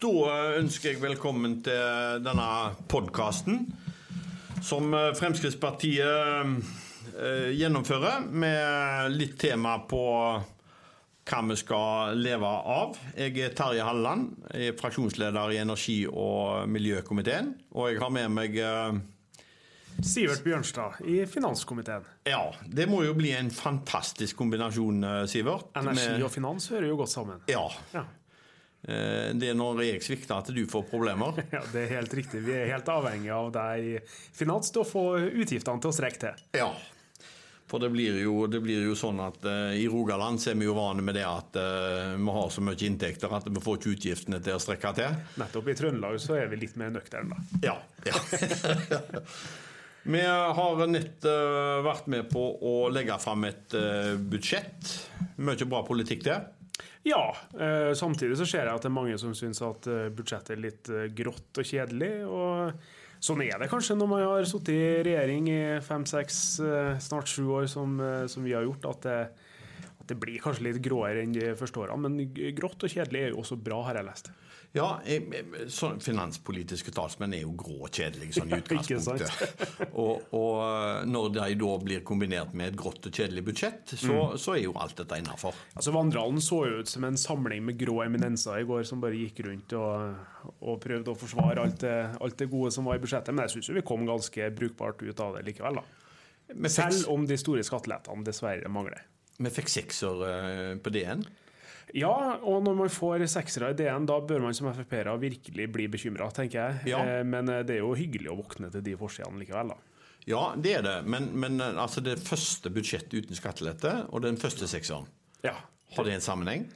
Da ønsker jeg velkommen til denne podkasten som Fremskrittspartiet eh, gjennomfører, med litt tema på hva vi skal leve av. Jeg er Terje Halleland, er fraksjonsleder i energi- og miljøkomiteen. Og jeg har med meg eh, Sivert Bjørnstad i finanskomiteen. Ja, det må jo bli en fantastisk kombinasjon, eh, Sivert. Energi og finans hører jo godt sammen. Ja. Ja. Eh, Det er når jeg svikter at du får problemer. ja, det er helt riktig. Vi er helt avhengig av deg i finans til å få utgiftene til å strekke til. Ja. For det blir jo, det blir jo sånn at uh, i Rogaland så er vi jo vane med det at uh, vi har så mye inntekter at vi får ikke utgiftene til å strekke til. Nettopp i Trøndelag så er vi litt mer nøkterne, da. Ja. ja. vi har nett uh, vært med på å legge fram et budsjett. Mye bra politikk der. Ja, eh, samtidig så ser jeg at det er mange som syns at eh, budsjettet er litt eh, grått og kjedelig. og Sånn er det kanskje når man har sittet i regjering i fem, seks, eh, snart sju år, som, som vi har gjort. At det, at det blir kanskje litt gråere enn de første årene. Men grått og kjedelig er jo også bra, har jeg lest. Ja, så finanspolitiske talsmenn er jo grå og kjedelige sånn i utgangspunktet. og, og eh, når de da blir kombinert med et grått og kjedelig budsjett, så, så er jo alt dette innafor. Altså Vandrehallen så jo ut som en samling med grå eminenser i går, som bare gikk rundt og, og prøvde å forsvare alt det, alt det gode som var i budsjettet. Men jeg syns vi kom ganske brukbart ut av det likevel. da. Selv om de store skattelettene dessverre mangler. vi fikk sekser eh, på DN. Ja, og når man får seksere i DN, da bør man som Frp-ere virkelig bli bekymra, tenker jeg. Ja. Eh, Men eh, det er jo hyggelig å våkne til de forsidene likevel, da. Ja, det er det, men, men eh, altså det første budsjettet uten skattelette og den første sekseren, Ja, har det en sammenheng?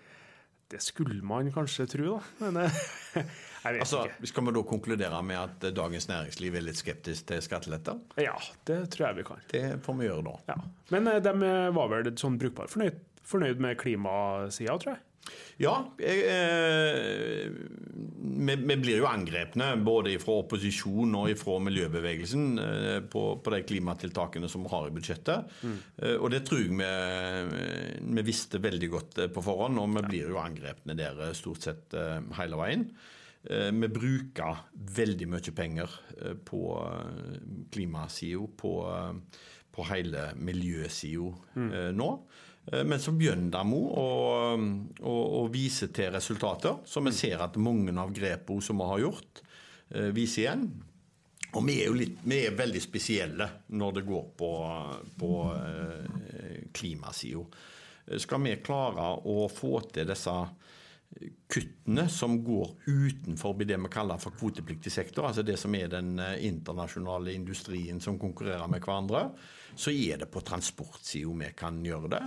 det skulle man kanskje tro, da. Men jeg vet Altså, ikke. Skal vi da konkludere med at Dagens Næringsliv er litt skeptisk til skatteletter? Ja, det tror jeg vi kan. Det får vi gjøre da. Ja. Men de var vel sånn brukbart fornøyd, fornøyd med klimasida, tror jeg. Ja, eh, vi, blir jo angrepne både fra opposisjon og fra miljøbevegelsen eh, på, på de klimatiltakene som vi har i budsjettet. Eh, og det tror jeg vi, vi visste veldig godt på forhånd, og vi blir jo angrepne der stort sett hele veien. Vi bruker veldig mye penger på klimasida, på, på hele miljøsida mm. nå. Eh, Men så begynner de å, å, å vise til resultater, så vi ser at mange av grepene som vi har gjort, eh, viser igjen. Og vi er jo litt, vi er veldig spesielle når det går på, på eh, klimasida. Skal vi klare å få til disse kuttene som går utenfor det vi kaller for kvotepliktig sektor, altså det som er den eh, internasjonale industrien som konkurrerer med hverandre, så er det på transportsida vi kan gjøre det.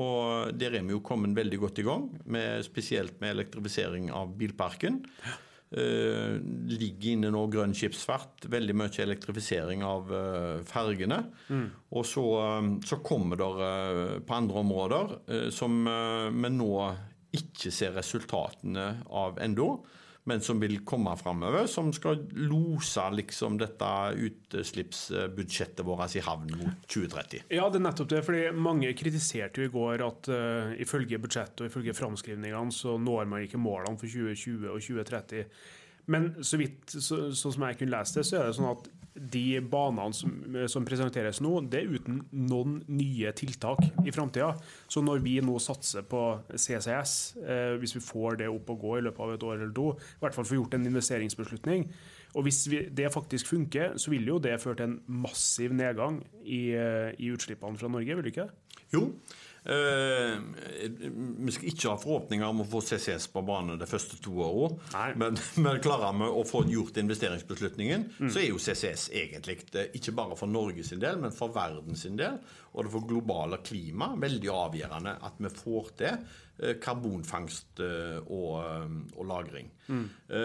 Og der er vi jo kommet veldig godt i gang, med, spesielt med elektrifisering av bilparken. Eh, ligger inne nå grønn skipsfart, veldig mye elektrifisering av eh, fergene. Og så, eh, så kommer det eh, på andre områder eh, som vi nå ikke ser resultatene av ennå, men som vil komme framover, som skal lose liksom dette utslippsbudsjettet vårt i havn mot 2030. Ja, det er nettopp det. fordi Mange kritiserte jo i går at uh, ifølge budsjettet og ifølge framskrivningene så når man ikke målene for 2020 og 2030. Men så vidt så, sånn som jeg kunne lese det, så er det sånn at de banene som, som presenteres nå, det er uten noen nye tiltak i framtida. Så når vi nå satser på CCS, eh, hvis vi får det opp og gå i løpet av et år eller to, i hvert fall får gjort en investeringsbeslutning, og hvis vi, det faktisk funker, så vil jo det føre til en massiv nedgang i, eh, i utslippene fra Norge, vil det ikke det? Jo, eh, vi skal ikke ha forhåpninger om å få CCS på bane de første to åra. Men, men klarer vi å få gjort investeringsbeslutningen, så er jo CCS egentlig eh, ikke bare for Norge sin del, men for verden sin del, og det for globale klima, veldig avgjørende at vi får til eh, karbonfangst og, og lagring. Mm.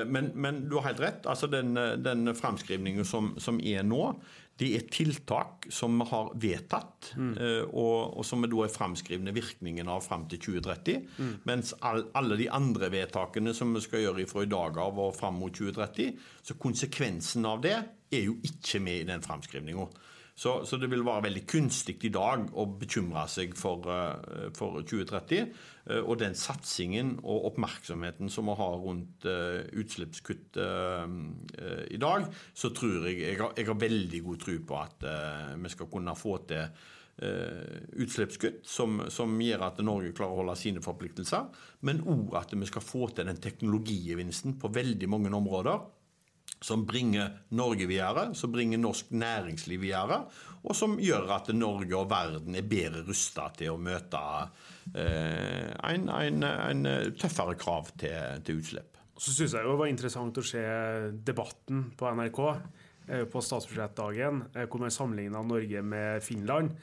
Men, men du har helt rett. altså Den, den framskrivningen som, som er nå, det er tiltak som vi har vedtatt, mm. og, og som vi da er framskrivne virkningen av fram til 2030. Mens all, alle de andre vedtakene som vi skal gjøre fra i dag av og fram mot 2030, så konsekvensen av det er jo ikke med i den framskrivninga. Så, så, det vil være veldig kunstig i dag å bekymre seg for, uh, for 2030. Uh, og den satsingen og oppmerksomheten som vi har rundt uh, utslippskutt i dag, så tror jeg jeg har, jeg har veldig god tro på at vi skal kunne få til utslippskutt som, som, gjør at Norge klarer å holde sine forpliktelser, men òg at vi skal få til den teknologigevinsten på veldig mange områder som bringer Norge videre, som bringer norsk næringsliv videre, og som gjør at Norge og verden er bedre rusta til å møte eh, en, en, en, tøffere krav til, til utslipp. Så syns jeg det var interessant å se debatten på NRK eh, på statsbudsjettdagen, eh, hvor man sammenligna Norge med Finland.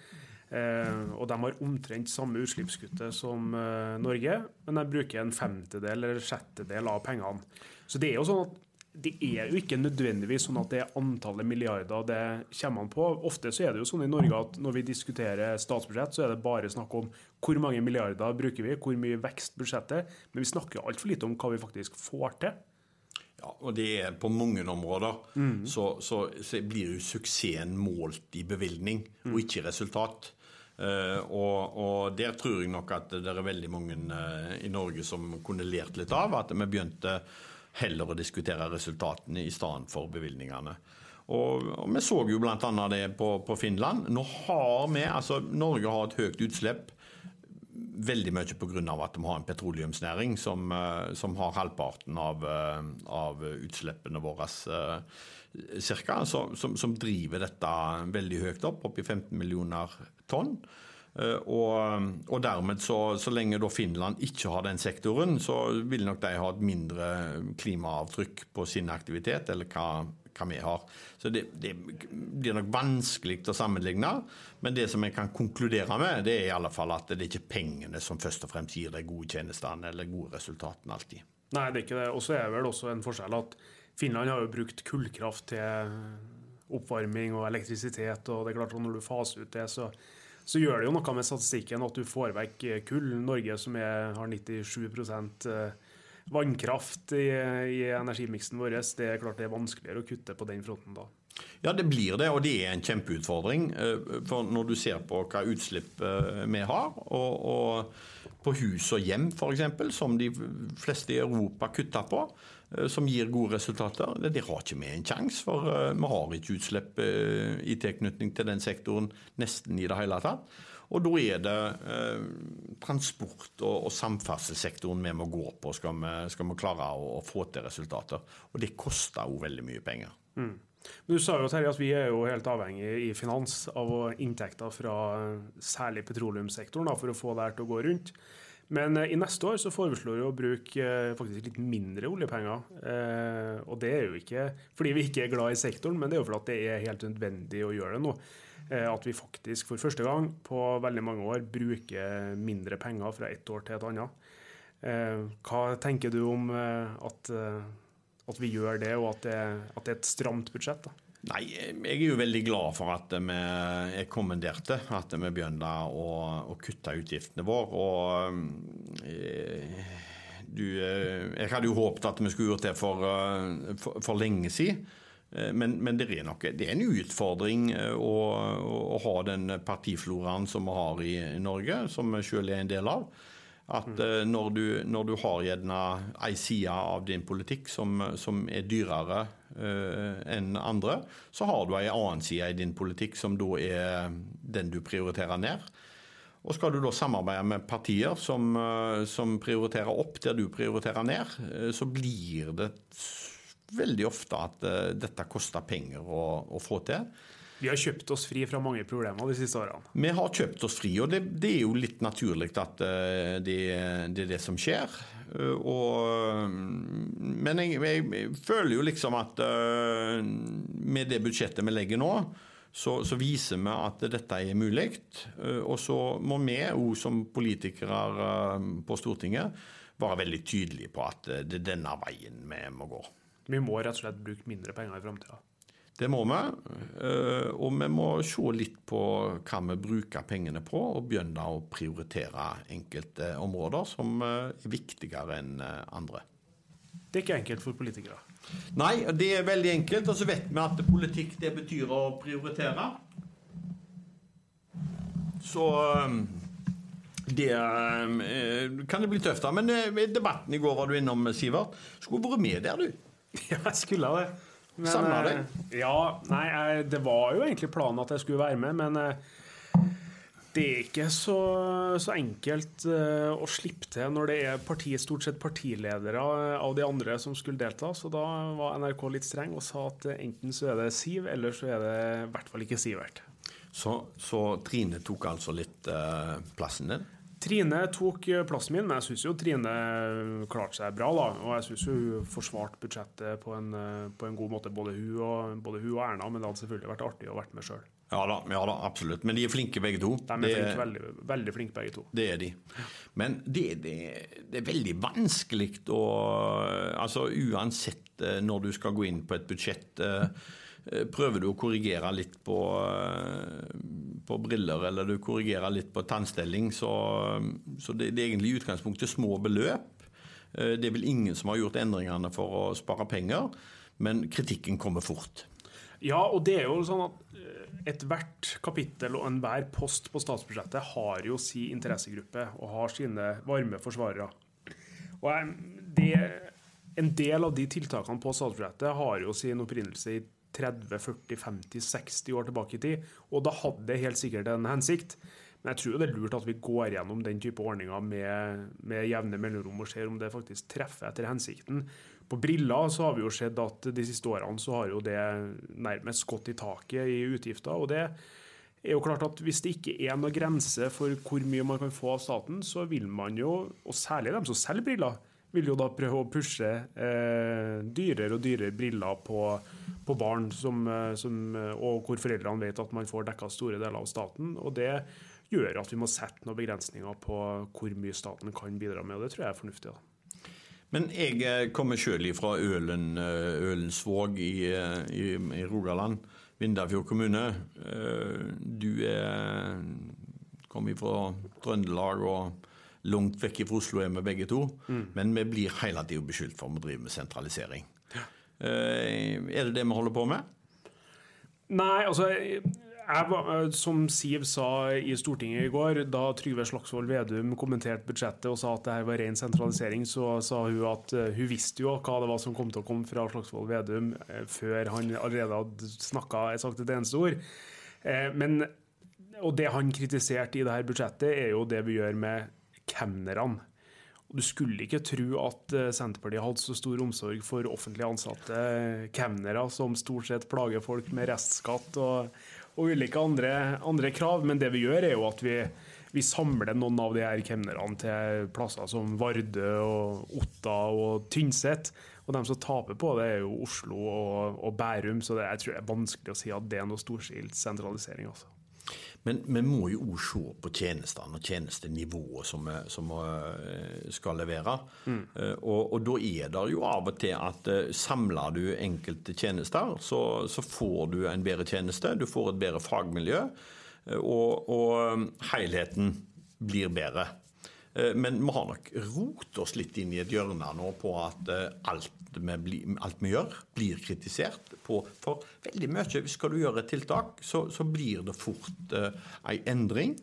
Eh, og de har omtrent samme utslippskuttet som Norge, men de bruker en femtedel eller sjettedel av pengene. Så det er jo sånn at det er jo ikke nødvendigvis sånn at det er antallet milliarder det kommer an på. Ofte så er det jo sånn i Norge at når vi diskuterer statsbudsjett, så er det bare snakk om hvor mange milliarder bruker vi, hvor mye vekst budsjettet Men vi snakker altfor lite om hva vi faktisk får til. Ja, og det er på mange områder. Mm. Så, så, så, blir jo suksessen målt i bevilgning, og ikke resultat. Uh, og, og, der tror jeg nok at det er veldig mange uh, i Norge som kunne lært litt av at vi begynte heller å diskutere resultatene i stedet for bevilgningene. Og, og, Vi så jo bl.a. det på, på, Finland. Nå har vi, altså Norge har et høyt utslipp veldig mye pga. at de har en petroleumsnæring som, eh, som har halvparten av, eh, av utslippene våre ca., som, som, driver dette veldig høyt opp, opp i 15 millioner tonn. Eh, og, og, dermed, så, så lenge Finland ikke har den sektoren, så vil nok de ha et mindre klimaavtrykk på sin aktivitet, eller hva, hva vi har. Så det, det, blir nok vanskelig å sammenligne. Men det som jeg kan konkludere med, det er i alle fall at det er ikke pengene som først og fremst gir de gode tjenestene eller gode resultatene alltid. Nei, det er ikke det. Og så er det vel også en forskjell at Finland har jo brukt kullkraft til oppvarming og elektrisitet, og det er klart at når du faser ut det, så så gjør det jo noe med statistikken at du får vekk eh, kull. Norge som er, har 97 eh, vannkraft i, i energimiksen vår, det er klart det er vanskeligere å kutte på den fronten da. Ja, det blir det, og det er en kjempeutfordring. Eh, for når du ser på hva utslipp vi har, og, og på hus og hjem f.eks., som de fleste i Europa kutter på, som gir gode resultater. Det, har ikke vi en sjanse, for uh, vi har ikke utslipp uh, i tilknytning til den sektoren nesten i det hele tatt. Og da er det transport- og, samferdselssektoren vi må gå på skal vi, skal vi klare å, få til resultater. Og det koster jo veldig mye penger. Mm. Men Du sa jo Terje, at vi er jo helt avhengig i finans av inntekter fra særlig petroleumssektoren for å få det her til å gå rundt. Men eh, i neste år så foreslår vi å bruke eh, faktisk litt mindre oljepenger. Eh, og det er jo ikke fordi vi ikke er glad i sektoren, men det er jo fordi det er helt nødvendig å gjøre det nå. At vi faktisk for første gang på veldig mange år bruker mindre penger fra ett år til et annet. Hva tenker du om at, at vi gjør det, og at det, at det er et stramt budsjett? da? Nei, jeg er jo veldig glad for at vi er kommanderte. At vi begynner å, å kutte utgiftene våre. Og eh, du, eh, Jeg hadde jo håpet at vi skulle gjort det for, eh, for, for lenge siden. Men, men, det, er nok, det er en utfordring å, å ha den partifloraen som vi har i Norge, som vi selv er en del av. At mm. når, du, når, du, har gjerne ei side av din politikk som, som er dyrere uh, enn andre, så har du ei annen side i din politikk som da er den du prioriterer ned. Og skal du da samarbeide med partier som, uh, som prioriterer opp der du prioriterer ned, så blir det veldig ofte at dette koster penger å, å få til. Vi har kjøpt oss fri fra mange problemer de siste årene. Vi har kjøpt oss fri, og det, det er jo litt naturlig at uh, det, det, er det som skjer. Uh, og, men jeg, jeg, føler jo liksom at uh, med det budsjettet vi legger nå, så, så, viser vi at dette er mulig. Og så må vi òg som politikere på Stortinget være veldig tydelige på at det er denne veien vi må gå. Vi må rett og slett bruke mindre penger i framtida? Det må vi. Eh, og vi må se litt på hva vi bruker pengene på, og begynne å prioritere enkelte områder som eh, er viktigere enn eh, andre. Det er ikke enkelt for politikere? Nei, det er veldig enkelt. Og så vet vi at politikk det betyr å prioritere. så det kan det bli tøft. av. Men debatten i går var du innom, Sivert. Skulle vært med der, du. Ja, jeg skulle det. Men, Samla deg? Ja, nei, det var jo egentlig planen at jeg skulle være med, men det er ikke så, så enkelt uh, å slippe til når det er parti, stort sett partiledere av de andre som skulle delta. Så da var NRK litt streng og sa at enten så er det Siv, eller så er det i hvert fall ikke Sivert. Så, så Trine tok altså litt uh, plassen din? Trine tok plassen min, men jeg syns jo Trine klarte seg bra. da, Og jeg syns hun forsvarte budsjettet på en, på en, god måte, både hun, og, både hun og Erna. Men det hadde selvfølgelig vært artig å vært med sjøl. Ja da, ja da, absolutt. Men de er flinke begge to. De er flinke, veldig, veldig, flinke begge to. Det er de. Men det, det, det er veldig vanskelig å Altså uansett eh, når du skal gå inn på et budsjett eh, eh, Prøver du å korrigere litt på, på briller, eller du korrigerer litt på tannstelling, så, så det, det er egentlig i utgangspunktet små beløp. Det er vel ingen som har gjort endringene for å spare penger, men kritikken kommer fort. Ja, og det er jo sånn at ethvert kapittel og enhver post på statsbudsjettet har jo sin interessegruppe og har sine varme forsvarere. Og det, En del av de tiltakene på statsbudsjettet har jo sin opprinnelse i 30, 40, 50, 60 år tilbake i tid, og da hadde det helt sikkert en hensikt. Men jeg tror det er lurt at vi går gjennom den type ordninger med, med jevne mellomrom og ser om det faktisk treffer etter hensikten. På briller så har vi jo sett at de siste årene så har jo det nærmest gått i taket i utgifter. og det er jo klart at Hvis det ikke er noen grense for hvor mye man kan få av staten, så vil man jo, og særlig dem som selger briller, vil jo da prøve å pushe eh, dyrere og dyrere briller på, på barn, som, eh, som, og hvor foreldrene vet at man får dekka store deler av staten. og det gjør at vi må sette noen begrensninger på hvor mye staten kan bidra med, og det tror jeg er fornuftig. da. Men jeg eh, kommer sjøl fra Ølen, eh, Ølensvåg i, eh, i, i, Rogaland. Vindafjord kommune. Du er, kommer fra Trøndelag og langt vekk fra Oslo er vi begge to. Mm. Men vi blir hele tida beskyldt for å drive med sentralisering. Ja. Er det det vi holder på med? Nei, altså jeg, eh, som Siv sa i Stortinget i går, da Trygve Slagsvold Vedum kommenterte budsjettet og sa at det her var ren sentralisering, så sa hun at uh, hun visste jo hva det var som kom til å komme fra Slagsvold Vedum uh, før han allerede hadde snakka, sagt et eneste ord. Men, og det han kritiserte i dette budsjettet, er jo det vi gjør med kemnerne. Du skulle ikke tro at Senterpartiet hadde så stor omsorg for offentlig ansatte kemnere som stort sett plager folk med restskatt og, og ulike andre, andre, krav. Men det vi gjør, er jo at vi, vi samler noen av de her kemnerne til plasser som Vardø, og Otta og Tynset. Og de som taper på det, er jo Oslo og, og Bærum. Så det, jeg tror det er vanskelig å si at det er noe storstilt sentralisering. altså. Men vi må jo òg se på tjenestene og tjenestenivået som vi, som vi eh, skal levere. Mm. Eh, og, og, da er det jo av og til at eh, samler du enkelte tjenester, så, så, får du en bedre tjeneste. Du får et bedre fagmiljø, og, og helheten blir bedre. Men vi har nok rotet oss litt inn i et hjørne nå på at alt vi, alt vi gjør, blir kritisert på. For veldig mye, skal du gjøre et tiltak, så, så blir det fort uh, en endring.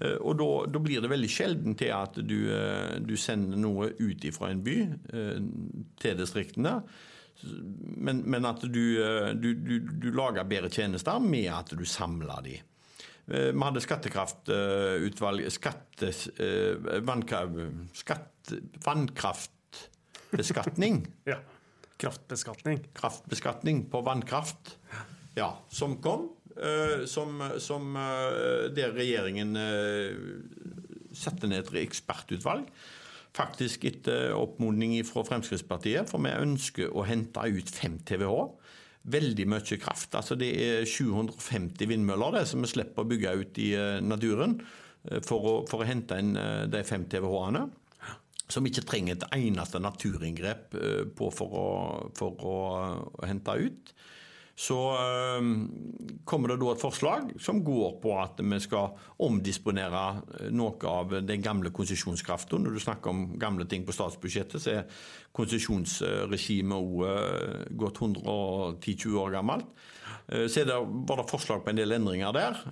Uh, og da, blir det veldig sjelden til at du, uh, du sender noe ut fra en by til distriktene. Men, men at du, du, du, lager bedre tjenester med at du samler de. Vi hadde skattekraftutvalg skatte, skatt, vannkraftbeskatning. ja. Kraftbeskatning. Kraftbeskatning på vannkraft, ja, som kom. Uh, som, som der regjeringen satte ned et ekspertutvalg. Faktisk etter oppmodning fra Fremskrittspartiet, for vi ønsker å hente ut 5 TWh. Veldig mye kraft. altså Det er 750 vindmøller det som vi slipper å bygge ut i naturen for å, for å hente inn de 5 TWh-ene som ikke trenger et eneste naturinngrep eh, på for å, for å, hente ut. Så øh, kommer det da et forslag som går på at vi skal omdisponere eh, noe av den gamle konsesjonskraften. Når du snakker om gamle ting på statsbudsjettet, så er konsesjonsregimet òg øh, gått 110-20 år gammelt. Øh, så det, var det forslag på en del endringer der,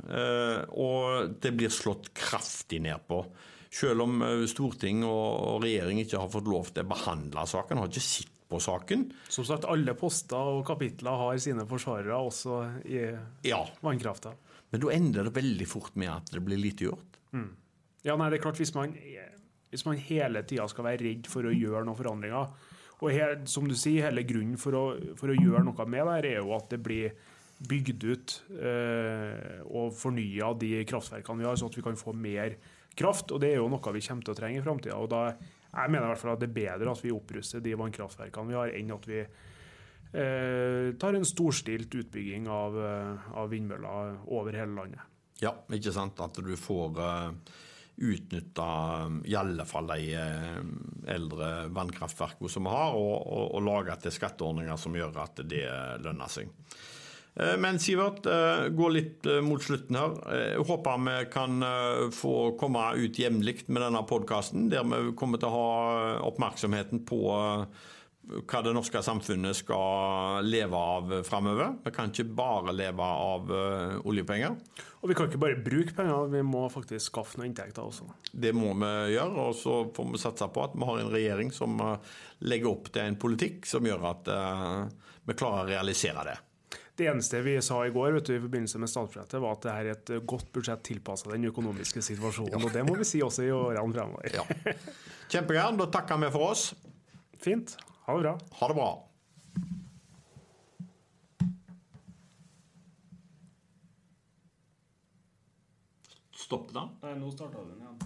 og det blir slått kraftig ned på. Selv om storting og regjering ikke har fått lov til å behandle saken, har ikke sett på saken. Som sagt, alle poster og kapitler har sine forsvarere, også i ja. vannkrafta. Men da ender det veldig fort med at det blir lite gjort. Mm. Ja, nei, det er klart, hvis man, hvis man hele tida skal være redd for å gjøre noen forandringer Og her, som du sier, hele grunnen for å, for å gjøre noe med det, er jo at det blir bygd ut eh, og fornya de kraftverkene vi har, sånn at vi kan få mer kraft. Og det er jo noe vi kommer til å trenge i framtida. Jeg mener i hvert fall at det er bedre at vi oppruster de vannkraftverkene vi har, enn at vi eh, tar en storstilt utbygging av, eh, av, vindmøller over hele landet. Ja, ikke sant. At du får uh, utnytta i alle fall de uh, eldre vannkraftverkene som vi har, og, og, og lage til skatteordninger som gjør at det lønner seg. Eh, men Sivert, eh, gå litt eh, mot slutten her. Jeg håper vi kan få komme ut jevnlig med denne podkasten, der vi kommer til å ha oppmerksomheten på hva det norske samfunnet skal leve av framover. Vi kan ikke bare leve av oljepenger. Og vi kan ikke bare bruke penger, vi må faktisk skaffe noen inntekter også. Det må vi gjøre, og så får vi satse på at vi har en regjering som legger opp til en politikk som gjør at vi klarer å realisere det. Det eneste vi sa i går vet du, i forbindelse med statsbudsjettet, var at det er et godt budsjett tilpassa den økonomiske situasjonen. Ja. Og det må vi si også i årene fremover. Ja. Kjempegreier. Da takker vi for oss. Fint. Ha det bra. Ha det bra. Stopp det, da. Nei, nå starta den igjen.